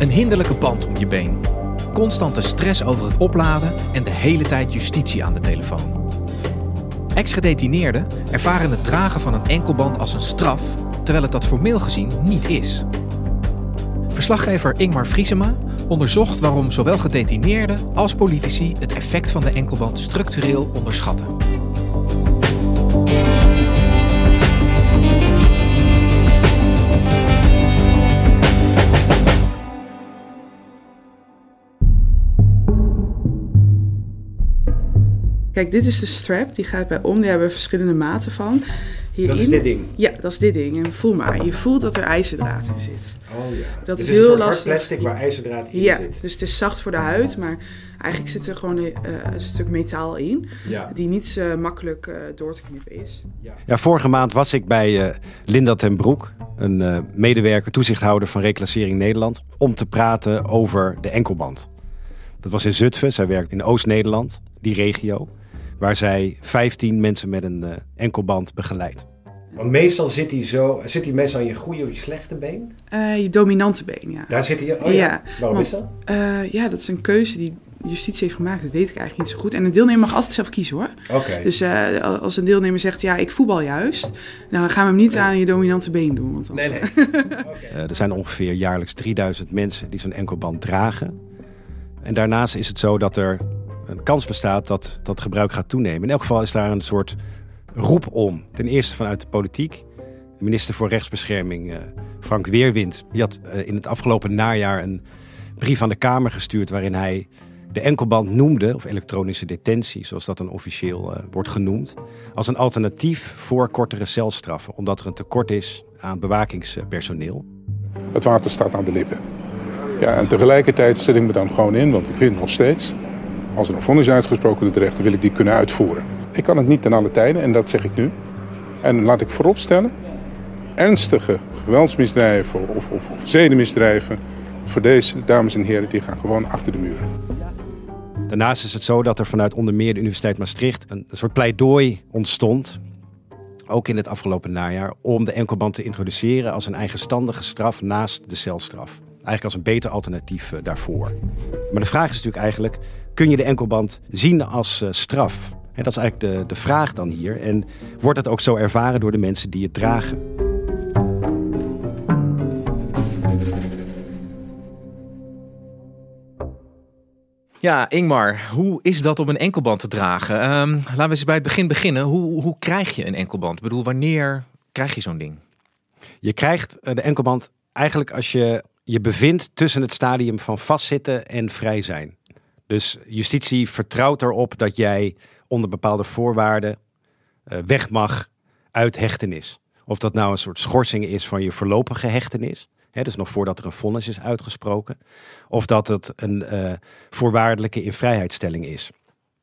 Een hinderlijke band om je been. Constante stress over het opladen en de hele tijd justitie aan de telefoon. Ex-gedetineerden ervaren het dragen van een enkelband als een straf, terwijl het dat formeel gezien niet is. Verslaggever Ingmar Vriesema onderzocht waarom zowel gedetineerden als politici het effect van de enkelband structureel onderschatten. Kijk, dit is de strap, die gaat bij om. Die hebben we verschillende maten van. Dat is dit ding? Ja, dat is dit ding. En voel maar, je voelt dat er ijzerdraad in zit. Oh ja. Dat Dit is heel een soort lastig. hard plastic waar ijzerdraad in Ja, zit. dus het is zacht voor de huid, maar eigenlijk zit er gewoon een, eh, een stuk metaal in. Ja. Die niet zo makkelijk eh, door te knippen is. Ja, vorige maand was ik bij eh, Linda ten Broek, een eh, medewerker, toezichthouder van Reclassering Nederland, om te praten over de enkelband. Dat was in Zutphen, zij werkt in Oost-Nederland, die regio, waar zij 15 mensen met een eh, enkelband begeleidt. Want meestal zit hij zo, zit hij meestal aan je goede of je slechte been? Eh, je dominante been, ja. Daar zit hij, oh ja. Ja, Waarom maar- is dat? Eh, ja, dat is een keuze die justitie heeft gemaakt. Dat weet ik eigenlijk niet zo goed. En een deelnemer mag altijd zelf kiezen hoor. Oké. Dus eh, als een deelnemer zegt, ja, ik voetbal juist. Nou, dan gaan we hem niet aan je dominante been doen. Want dan... Nee, nee. Eh, er zijn ongeveer jaarlijks 3000 mensen die zo'n enkelband dragen. En daarnaast is het zo dat er een kans bestaat dat dat gebruik gaat toenemen. In elk geval is daar een soort roep om. Ten eerste vanuit de politiek. De minister voor Rechtsbescherming, eh, Frank Weerwind, die had eh, in het afgelopen najaar een brief aan de Kamer gestuurd waarin hij de enkelband noemde, of elektronische detentie, zoals dat dan officieel eh, wordt genoemd, als een alternatief voor kortere celstraffen, omdat er een tekort is aan bewakingspersoneel. Het water staat aan de lippen. Ja, en tegelijkertijd zet ik me dan gewoon in, want ik vind nog steeds, als er een vonnis is uitgesproken door de rechter, wil ik die kunnen uitvoeren. Ik kan het niet ten alle tijden en dat zeg ik nu. En laat ik vooropstellen, ernstige geweldsmisdrijven of, of, of zedenmisdrijven, voor deze dames en heren, die gaan gewoon achter de muren. Daarnaast is het zo dat er vanuit onder meer de Universiteit Maastricht een soort pleidooi ontstond, ook in het afgelopen najaar, om de enkelband te introduceren als een eigenstandige straf naast de celstraf. Eigenlijk als een beter alternatief eh, daarvoor. Maar de vraag is natuurlijk eigenlijk, kun je de enkelband zien als eh, straf? En dat is eigenlijk de, de vraag dan hier. En wordt het ook zo ervaren door de mensen die het dragen? Ja, Ingmar, hoe is dat om een enkelband te dragen? Ehm, laten we eens bij het begin beginnen. Hoe, hoe krijg je een enkelband? Ik bedoel, wanneer krijg je zo'n ding? Je krijgt eh, de enkelband eigenlijk als je je bevindt tussen het stadium van vastzitten en vrij zijn. Dus justitie vertrouwt erop dat jij onder bepaalde voorwaarden eh, weg mag uit hechtenis. Of dat nou een soort schorsing is van je voorlopige hechtenis. Hè, dus nog voordat er een vonnis is uitgesproken. Of dat het een eh, voorwaardelijke invrijheidstelling is.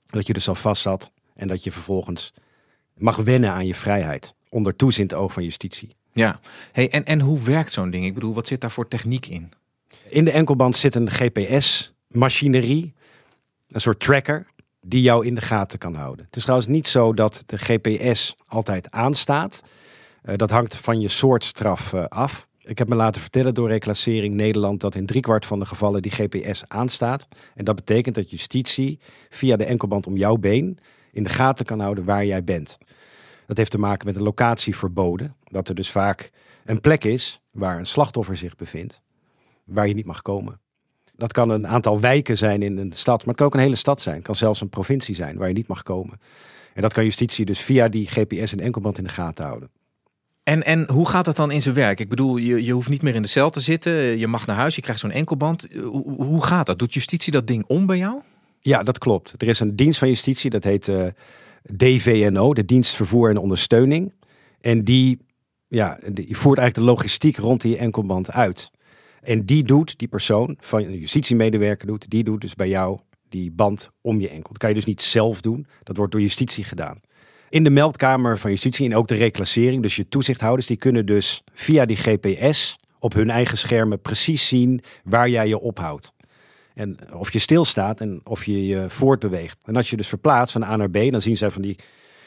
Dat je dus al vast zat en dat je vervolgens mag wennen aan je vrijheid. Onder toezicht oog van justitie. Ja, hey, en, en hoe werkt zo'n ding? Ik bedoel, wat zit daar voor techniek in? In de enkelband zit een GPS-machinerie, een soort tracker, die jou in de gaten kan houden. Het is trouwens niet zo dat de GPS altijd aanstaat. Eh, dat hangt van je soort straf eh, af. Ik heb me laten vertellen door Reclassering Nederland dat in driekwart van de gevallen die GPS aanstaat. En dat betekent dat justitie via de enkelband om jouw been in de gaten kan houden waar jij bent. Dat heeft te maken met een locatieverboden. Dat er dus vaak een plek is waar een slachtoffer zich bevindt, waar je niet mag komen. Dat kan een aantal wijken zijn in een stad, maar het kan ook een hele stad zijn. Het kan zelfs een provincie zijn waar je niet mag komen. En dat kan justitie dus via die GPS en enkelband in de gaten houden. En, en hoe gaat dat dan in zijn werk? Ik bedoel, je, je hoeft niet meer in de cel te zitten. Je mag naar huis, je krijgt zo'n enkelband. Hoe, hoe gaat dat? Doet justitie dat ding om bij jou? Ja, dat klopt. Er is een dienst van justitie, dat heet eh, DVNO, de Dienst Vervoer en Ondersteuning. En die, ja, die voert eigenlijk de logistiek rond die enkelband uit. En die doet, die persoon, van een justitiemedewerker doet, die doet dus bij jou die band om je enkel. Dat kan je dus niet zelf doen, dat wordt door justitie gedaan. In de meldkamer van justitie en ook de reclassering, dus je toezichthouders, die kunnen dus via die GPS op hun eigen schermen precies zien waar jij je ophoudt. En of je stilstaat en of je je voortbeweegt. En als je dus verplaatst van A naar B, dan zien zij van die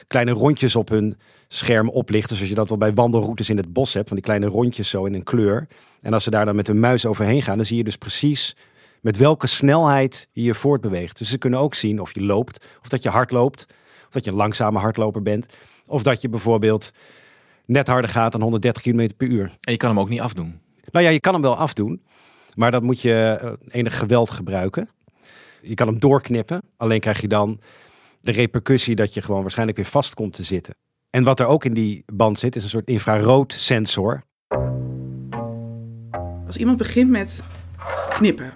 kleine rondjes op hun scherm oplichten. Zoals je dat wel bij wandelroutes in het bos hebt. Van die kleine rondjes zo in een kleur. En als ze daar dan met hun muis overheen gaan, dan zie je dus precies met welke snelheid je je voortbeweegt. Dus ze kunnen ook zien of je loopt, of dat je hard loopt, of dat je een langzame hardloper bent. Of dat je bijvoorbeeld net harder gaat dan 130 km per uur. En je kan hem ook niet afdoen. Nou ja, je kan hem wel afdoen. Maar dat moet je eh, enig geweld gebruiken. Je kan hem doorknippen. Alleen krijg je dan de repercussie dat je gewoon waarschijnlijk weer vast komt te zitten. En wat er ook in die band zit, is een soort infraroodsensor. Als iemand begint met knippen,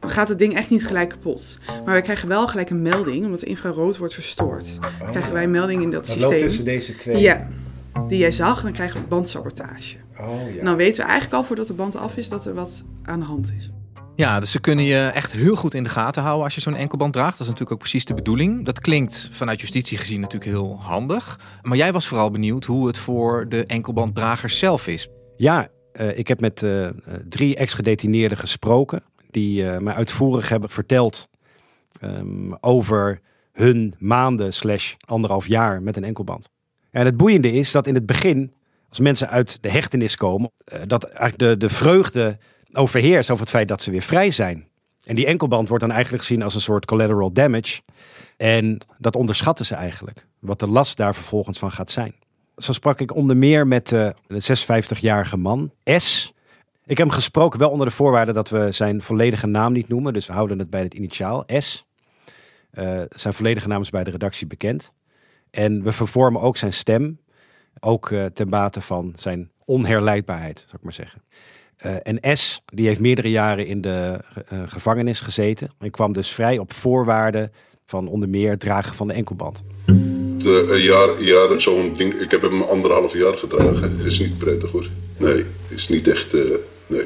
dan gaat het ding echt niet gelijk kapot. Maar wij krijgen wel gelijk een melding, omdat de infrarood wordt verstoord. Dan krijgen wij een melding in dat, Dat systeem. loopt tussen deze twee. Ja, die jij zag, en dan krijgen we bandsabotage. Oh, ja. En dan weten we eigenlijk al voordat de band af is dat er wat aan de hand is. Ja, dus ze kunnen je echt heel goed in de gaten houden als je zo'n enkelband draagt. Dat is natuurlijk ook precies de bedoeling. Dat klinkt vanuit justitie gezien natuurlijk heel handig. Maar jij was vooral benieuwd hoe het voor de enkelbanddragers zelf is. Ja, eh, ik heb met eh, drie ex-gedetineerden gesproken. Die eh, mij uitvoerig hebben verteld ehm, over hun maanden slash anderhalf jaar met een enkelband. En het boeiende is dat in het begin, als mensen uit de hechtenis komen, eh, dat eigenlijk de, de vreugde overheerst over het feit dat ze weer vrij zijn. En die enkelband wordt dan eigenlijk gezien als een soort collateral damage. En dat onderschatten ze eigenlijk. Wat de last daar vervolgens van gaat zijn. Zo sprak ik onder meer met eh, de 56-jarige man, S. Ik heb hem gesproken wel onder de voorwaarde dat we zijn volledige naam niet noemen. Dus we houden het bij het initiaal S. Eh, zijn volledige naam is bij de redactie bekend. En we vervormen ook zijn stem. Ook eh, ten bate van zijn onherleidbaarheid, zou ik maar zeggen. Eh, en S, die heeft meerdere jaren in de eh, gevangenis gezeten. En kwam dus vrij op voorwaarden van onder meer het dragen van de enkelband. De, een jaar, jaar zo'n ding. Ik heb hem anderhalf jaar gedragen. Het is niet prettig hoor. Nee, het is niet echt. nee.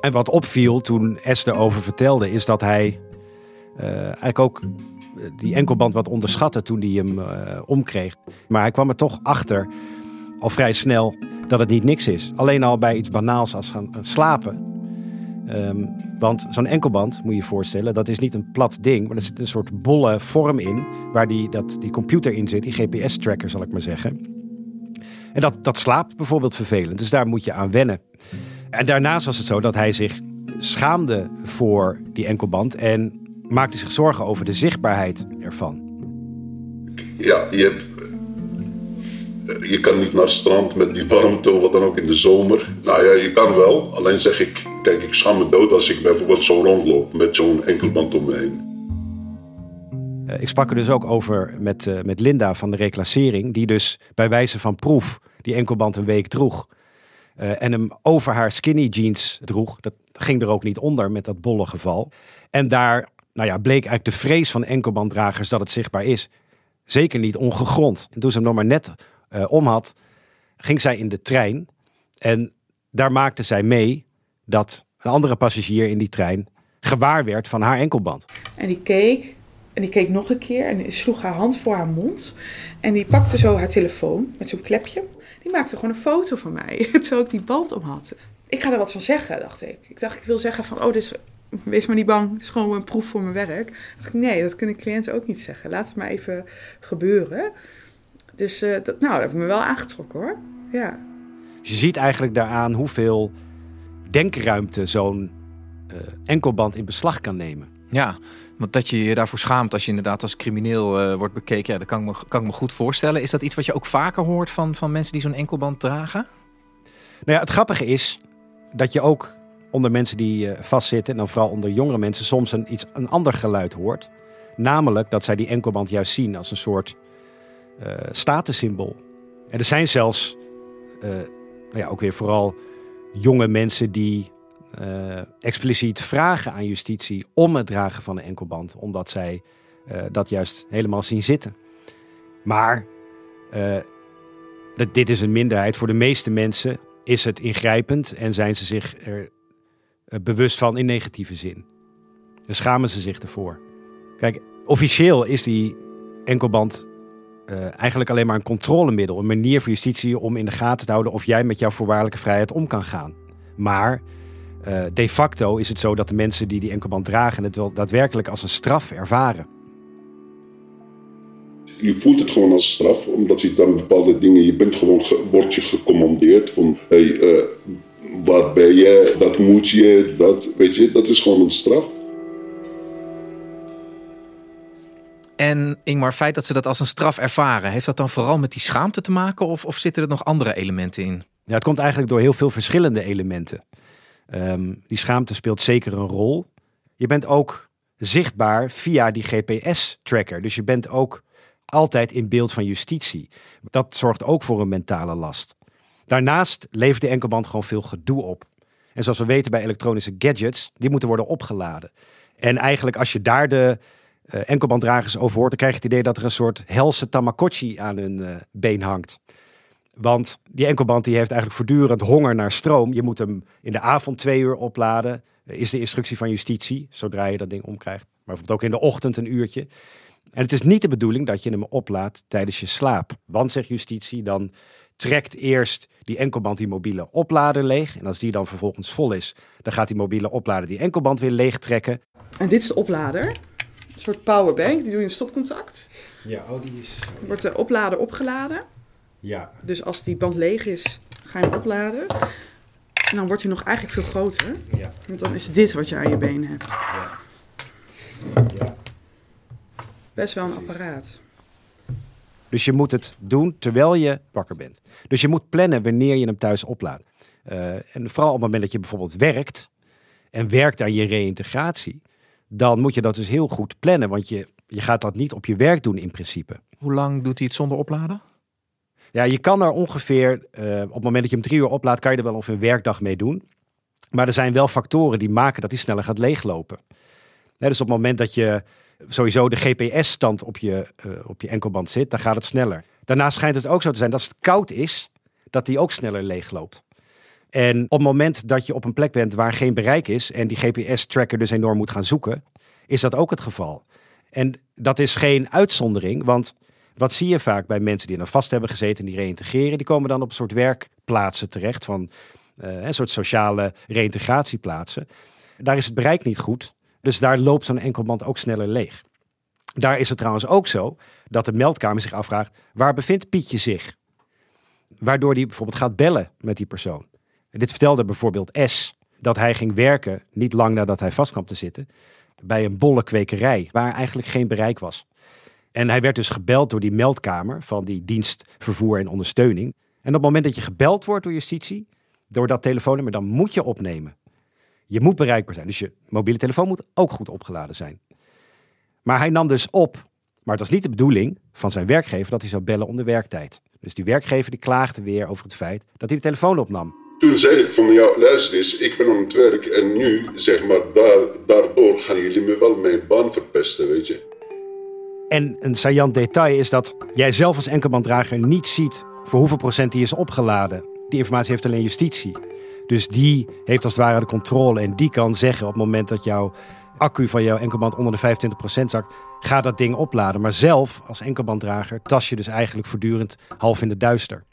En wat opviel toen S erover vertelde, is dat hij eigenlijk ook die enkelband wat onderschatte toen hij hem eh, omkreeg. Maar hij kwam er toch achter, al vrij snel, dat het niet niks is. Alleen al bij iets banaals als gaan gaan slapen. Ehm, want zo'n enkelband, moet je je voorstellen, dat is niet een plat ding, maar er zit een soort bolle vorm in, waar die, dat, die computer in zit, die GPS-tracker zal ik maar zeggen. En dat, dat slaapt bijvoorbeeld vervelend, dus daar moet je aan wennen. En daarnaast was het zo dat hij zich schaamde voor die enkelband en maakte zich zorgen over de zichtbaarheid ervan. Ja, je, hebt, je kan niet naar het strand met die warmte of wat dan ook in de zomer. Nou ja, je kan wel. Alleen zeg ik, kijk, ik schaam me dood als ik bijvoorbeeld zo rondloop met zo'n enkelband om me heen. Eh, ik sprak er dus ook over met, eh, met Linda van de reclassering, die dus bij wijze van proef die enkelband een week droeg. eh, en hem over haar skinny jeans droeg. Dat ging er ook niet onder met dat bolle geval. En daar nou ja, bleek eigenlijk de vrees van enkelbanddragers dat het zichtbaar is. Zeker niet ongegrond. En toen ze hem nog maar net eh, om had, ging zij in de trein. En daar maakte zij mee dat een andere passagier in die trein gewaar werd van haar enkelband. En die keek, en die keek nog een keer en sloeg haar hand voor haar mond. En die pakte zo haar telefoon met zo'n klepje. Die maakte gewoon een foto van mij, terwijl ik die band om had. Ik ga er wat van zeggen, dacht ik. Ik dacht, ik wil zeggen van, oh, dus wees maar niet bang, het is gewoon een proef voor mijn werk. dacht ik, nee, dat kunnen cliënten ook niet zeggen. Laat het maar even gebeuren. Dus eh, dat, nou, dat heb ik me wel aangetrokken hoor. Ja. Je ziet eigenlijk daaraan hoeveel denkruimte zo'n eh, enkelband in beslag kan nemen. Ja, want dat je je daarvoor schaamt als je inderdaad als crimineel eh, wordt bekeken, ja, dat kan ik, me, kan ik me goed voorstellen. Is dat iets wat je ook vaker hoort van, van mensen die zo'n enkelband dragen? Nou ja, het grappige is dat je ook onder mensen die eh, vastzitten, en dan vooral onder jongere mensen, soms een, iets, een ander geluid hoort. Namelijk dat zij die enkelband juist zien als een soort eh statussymbool. En er zijn zelfs, eh, nou ja, ook weer vooral jonge mensen die expliciet vragen aan justitie om het dragen van een enkelband, omdat zij dat juist helemaal zien zitten. Maar uh, dat, dit is een minderheid. Voor de meeste mensen is het ingrijpend en zijn ze zich er bewust van in negatieve zin. Dan schamen ze zich ervoor. Kijk, officieel is die enkelband uh, eigenlijk alleen maar een controlemiddel. Een manier voor justitie om in de gaten te houden of jij met jouw voorwaardelijke vrijheid om kan gaan. Maar uh, de facto is het zo dat de mensen die die enkelband dragen het wel daadwerkelijk als een straf ervaren. Je voelt het gewoon als straf, omdat je dan bepaalde dingen, je bent gewoon, wordt je gecommandeerd van, hey, waar ben je, dat moet je, dat, weet je, dat is gewoon een straf. En Ingmar, feit dat ze dat als een straf ervaren, heeft dat dan vooral met die schaamte te maken of, of zitten er nog andere elementen in? Ja, het komt eigenlijk door heel veel verschillende elementen. Um, die schaamte speelt zeker een rol. Je bent ook zichtbaar via die GPS-tracker. Dus je bent ook altijd in beeld van justitie. Dat zorgt ook voor een mentale last. Daarnaast levert de enkelband gewoon veel gedoe op. En zoals we weten bij elektronische gadgets, die moeten worden opgeladen. En eigenlijk als je daar de uh, enkelbanddragers over hoort, dan krijg je het idee dat er een soort helse tamagotchi aan hun uh, been hangt. Want die enkelband die heeft eigenlijk voortdurend honger naar stroom. Je moet hem in de avond twee uur opladen. Is de instructie van justitie, zodra je dat ding omkrijgt. Maar bijvoorbeeld ook in de ochtend een uurtje. En het is niet de bedoeling dat je hem oplaadt tijdens je slaap. Want, zegt justitie, dan trekt eerst die enkelband die mobiele oplader leeg. En als die dan vervolgens vol is, dan gaat die mobiele oplader die enkelband weer leeg trekken. En dit is de oplader. Een soort powerbank, die doe je in stopcontact. Ja, oh, die is... Wordt de oplader opgeladen. Ja. Dus als die band leeg is, ga je hem opladen. En dan wordt hij nog eigenlijk veel groter. Ja. Want dan is dit wat je aan je benen hebt. Ja. ja. Best wel een apparaat. Dus je moet het doen terwijl je wakker bent. Dus je moet plannen wanneer je hem thuis oplaadt. Uh, en vooral op het moment dat je bijvoorbeeld werkt en werkt aan je reïntegratie, dan moet je dat dus heel goed plannen. Want je, je gaat dat niet op je werk doen in principe. Hoe lang doet hij het zonder opladen? Ja, je kan er ongeveer, uh, op het moment dat je hem drie uur oplaadt, kan je er wel ongeveer een werkdag mee doen. Maar er zijn wel factoren die maken dat hij sneller gaat leeglopen. Dus op het moment dat je sowieso de GPS-stand op je, uh, op je enkelband zit, dan gaat het sneller. Daarnaast schijnt het ook zo te zijn dat als het koud is, dat die ook sneller leegloopt. En op het moment dat je op een plek bent waar geen bereik is en die GPS-tracker dus enorm moet gaan zoeken, is dat ook het geval. En dat is geen uitzondering, want wat zie je vaak bij mensen die er vast hebben gezeten en die reïntegreren? Die komen dan op een soort werkplaatsen terecht, van uh, een soort sociale reïntegratieplaatsen. Daar is het bereik niet goed, dus daar loopt zo'n enkelband ook sneller leeg. Daar is het trouwens ook zo dat de meldkamer zich afvraagt: waar bevindt Pietje zich? Waardoor die bijvoorbeeld gaat bellen met die persoon. Dit vertelde bijvoorbeeld S, dat hij ging werken, niet lang nadat hij vast kwam te zitten, bij een bolle kwekerij, waar eigenlijk geen bereik was. En hij werd dus gebeld door die meldkamer van die dienst vervoer en ondersteuning. En op het moment dat je gebeld wordt door justitie, door dat telefoonnummer, dan moet je opnemen. Je moet bereikbaar zijn. Dus je mobiele telefoon moet ook goed opgeladen zijn. Maar hij nam dus op, maar het was niet de bedoeling van zijn werkgever dat hij zou bellen onder werktijd. Dus die werkgever die klaagde weer over het feit dat hij de telefoon opnam. Toen zei ik van ja, luister eens, ik ben aan het werk en nu, zeg maar, daar, daardoor gaan jullie me wel mijn baan verpesten, weet je. En een saillant detail is dat jij zelf als enkelbanddrager niet ziet voor hoeveel procent die is opgeladen. Die informatie heeft alleen justitie. Dus die heeft als het ware de controle en die kan zeggen op het moment dat jouw accu van jouw enkelband onder de 25% zakt, ga dat ding opladen. Maar zelf als enkelbanddrager tas je dus eigenlijk voortdurend half in de duister.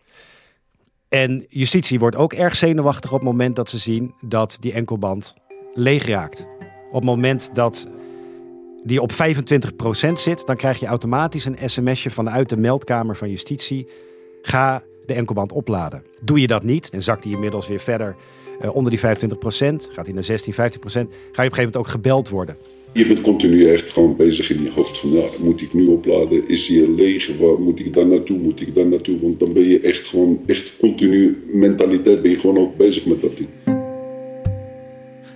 En justitie wordt ook erg zenuwachtig op het moment dat ze zien dat die enkelband leeg raakt. Op het moment dat die op 25% zit, dan krijg je automatisch een sms'je vanuit de meldkamer van justitie. Ga de enkelband opladen. Doe je dat niet, en zakt die inmiddels weer verder uh, onder die 25%, gaat hij naar 16, 15%, ga je op een gegeven moment ook gebeld worden. Je bent continu echt gewoon bezig in je hoofd van, ja, moet ik nu opladen? Is die leeg? Waar moet ik dan naartoe? Moet ik dan naartoe? Want dan ben je echt gewoon, echt continu mentaliteit, ben je gewoon ook bezig met dat ding.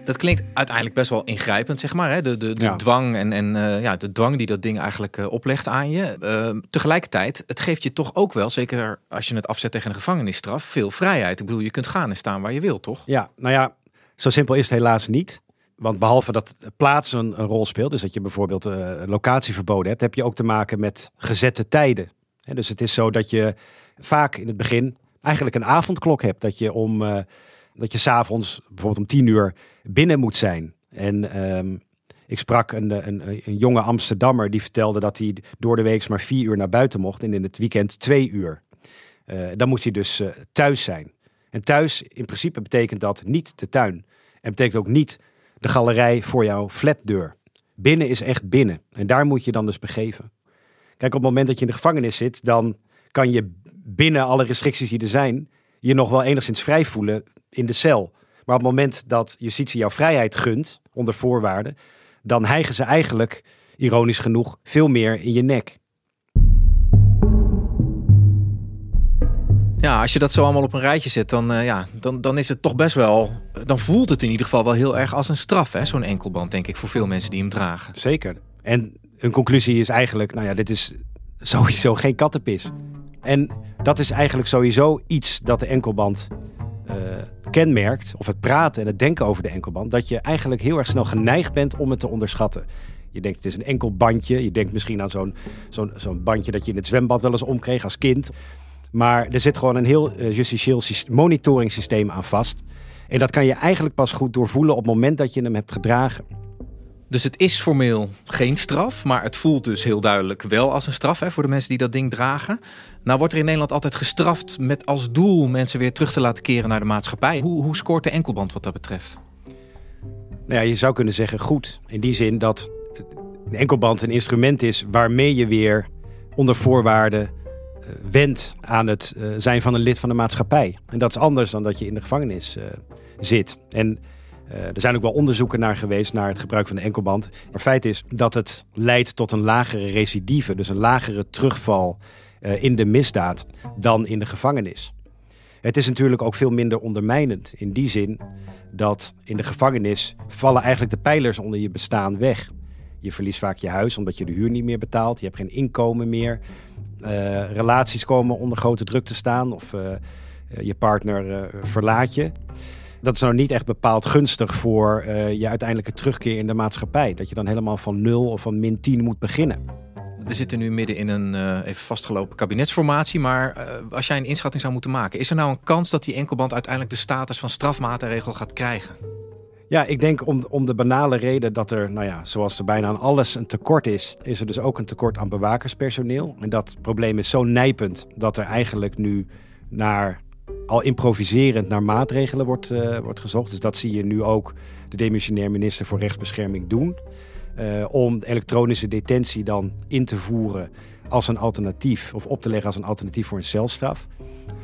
Dat klinkt uiteindelijk best wel ingrijpend, zeg maar. Hè? De, de, de Ja. dwang en, en eh, ja, de dwang die dat ding eigenlijk eh, oplegt aan je. Eh, tegelijkertijd, het geeft je toch ook wel, zeker als je het afzet tegen een gevangenisstraf, veel vrijheid. Ik bedoel, je kunt gaan en staan waar je wilt, toch? Ja, nou ja, Zo simpel is het helaas niet. Want behalve dat plaats een, een rol speelt, dus dat je bijvoorbeeld uh, locatieverboden hebt, heb je ook te maken met gezette tijden. dus het is zo dat je vaak in het begin eigenlijk een avondklok hebt. Dat je om uh, dat je s'avonds bijvoorbeeld om tien uur binnen moet zijn. En ehm, ik sprak een, een, een, jonge Amsterdammer die vertelde dat hij door de week maar vier uur naar buiten mocht en in het weekend twee uur. Uh, dan moet hij dus thuis zijn. En thuis in principe betekent dat niet de tuin. En betekent ook niet de galerij voor jouw flatdeur. Binnen is echt binnen. En daar moet je dan dus begeven. Kijk, op het moment dat je in de gevangenis zit, dan kan je binnen alle restricties die er zijn, je nog wel enigszins vrij voelen in de cel. Maar op het moment dat justitie jouw vrijheid gunt, onder voorwaarden, dan hijgen ze eigenlijk, ironisch genoeg, veel meer in je nek. Ja, als je dat zo allemaal op een rijtje zet, dan, uh, ja, dan, dan is het toch best wel. Dan voelt het in ieder geval wel heel erg als een straf, hè? Zo'n enkelband, denk ik, voor veel mensen die hem dragen. Zeker. En een conclusie is eigenlijk: nou ja, dit is sowieso geen kattenpis. En dat is eigenlijk sowieso iets dat de enkelband uh, kenmerkt, of het praten en het denken over de enkelband, dat je eigenlijk heel erg snel geneigd bent om het te onderschatten. Je denkt het is een enkel bandje. Je denkt misschien aan zo'n zo'n zo'n bandje dat je in het zwembad wel eens omkreeg als kind. Maar er zit gewoon een heel uh, justitieel monitoring systeem aan vast. En dat kan je eigenlijk pas goed doorvoelen op het moment dat je hem hebt gedragen. Dus het is formeel geen straf, maar het voelt dus heel duidelijk wel als een straf hè, voor de mensen die dat ding dragen. Nou wordt er in Nederland altijd gestraft met als doel mensen weer terug te laten keren naar de maatschappij. Hoe, hoe scoort de enkelband wat dat betreft? Nou ja, je zou kunnen zeggen goed. In die zin dat een enkelband een instrument is waarmee je weer onder voorwaarden wendt aan het uh, zijn van een lid van de maatschappij. En dat is anders dan dat je in de gevangenis uh, zit. En uh, er zijn ook wel onderzoeken naar geweest naar het gebruik van de enkelband. Maar feit is dat het leidt tot een lagere recidive, dus een lagere terugval in de misdaad dan in de gevangenis. Het is natuurlijk ook veel minder ondermijnend in die zin dat in de gevangenis vallen eigenlijk de pijlers onder je bestaan weg. Je verliest vaak je huis omdat je de huur niet meer betaalt. Je hebt geen inkomen meer. Uh, relaties komen onder grote druk te staan of je partner verlaat je. Dat is nou niet echt bepaald gunstig voor je uiteindelijke terugkeer in de maatschappij. Dat je dan helemaal van nul of van min 10 moet beginnen. We zitten nu midden in een even vastgelopen kabinetsformatie. Maar als jij een inschatting zou moeten maken, is er nou een kans dat die enkelband uiteindelijk de status van strafmaatregel gaat krijgen? Ja, ik denk om, om de banale reden dat er, nou ja, zoals er bijna aan alles een tekort is, is er dus ook een tekort aan bewakerspersoneel. En dat probleem is zo nijpend dat er eigenlijk nu naar, al improviserend naar maatregelen wordt, uh, wordt gezocht. Dus dat zie je nu ook de demissionair minister voor rechtsbescherming doen. Uh, om elektronische detentie dan in te voeren als een alternatief, of op te leggen als een alternatief voor een celstraf.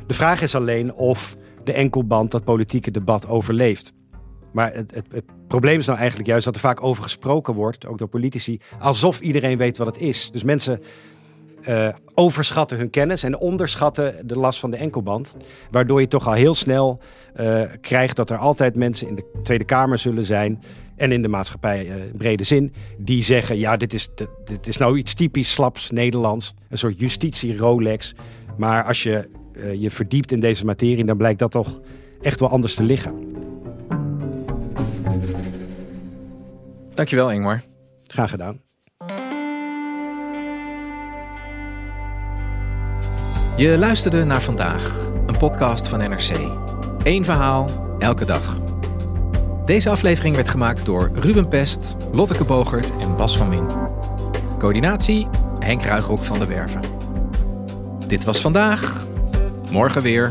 De vraag is alleen of de enkelband dat politieke debat overleeft. Maar het, het, het, probleem is nou eigenlijk juist dat er vaak over gesproken wordt, ook door politici, alsof iedereen weet wat het is. Dus mensen uh, overschatten hun kennis en onderschatten de last van de enkelband. Waardoor je toch al heel snel uh, krijgt dat er altijd mensen in de Tweede Kamer zullen zijn. En in de maatschappij uh, in brede zin. Die zeggen: ja, dit is, dit is nou iets typisch slaps Nederlands. Een soort justitie-Rolex. Maar als je je verdiept in deze materie, dan blijkt dat toch echt wel anders te liggen. Dankjewel, Ingmar. Graag gedaan. Je luisterde naar vandaag, een podcast van NRC. Eén verhaal, elke dag. Deze aflevering werd gemaakt door Ruben Pest, Lotteke Bogert en Bas van Min. Coördinatie Henk Ruigrok van de Werven. Dit was vandaag. Morgen weer.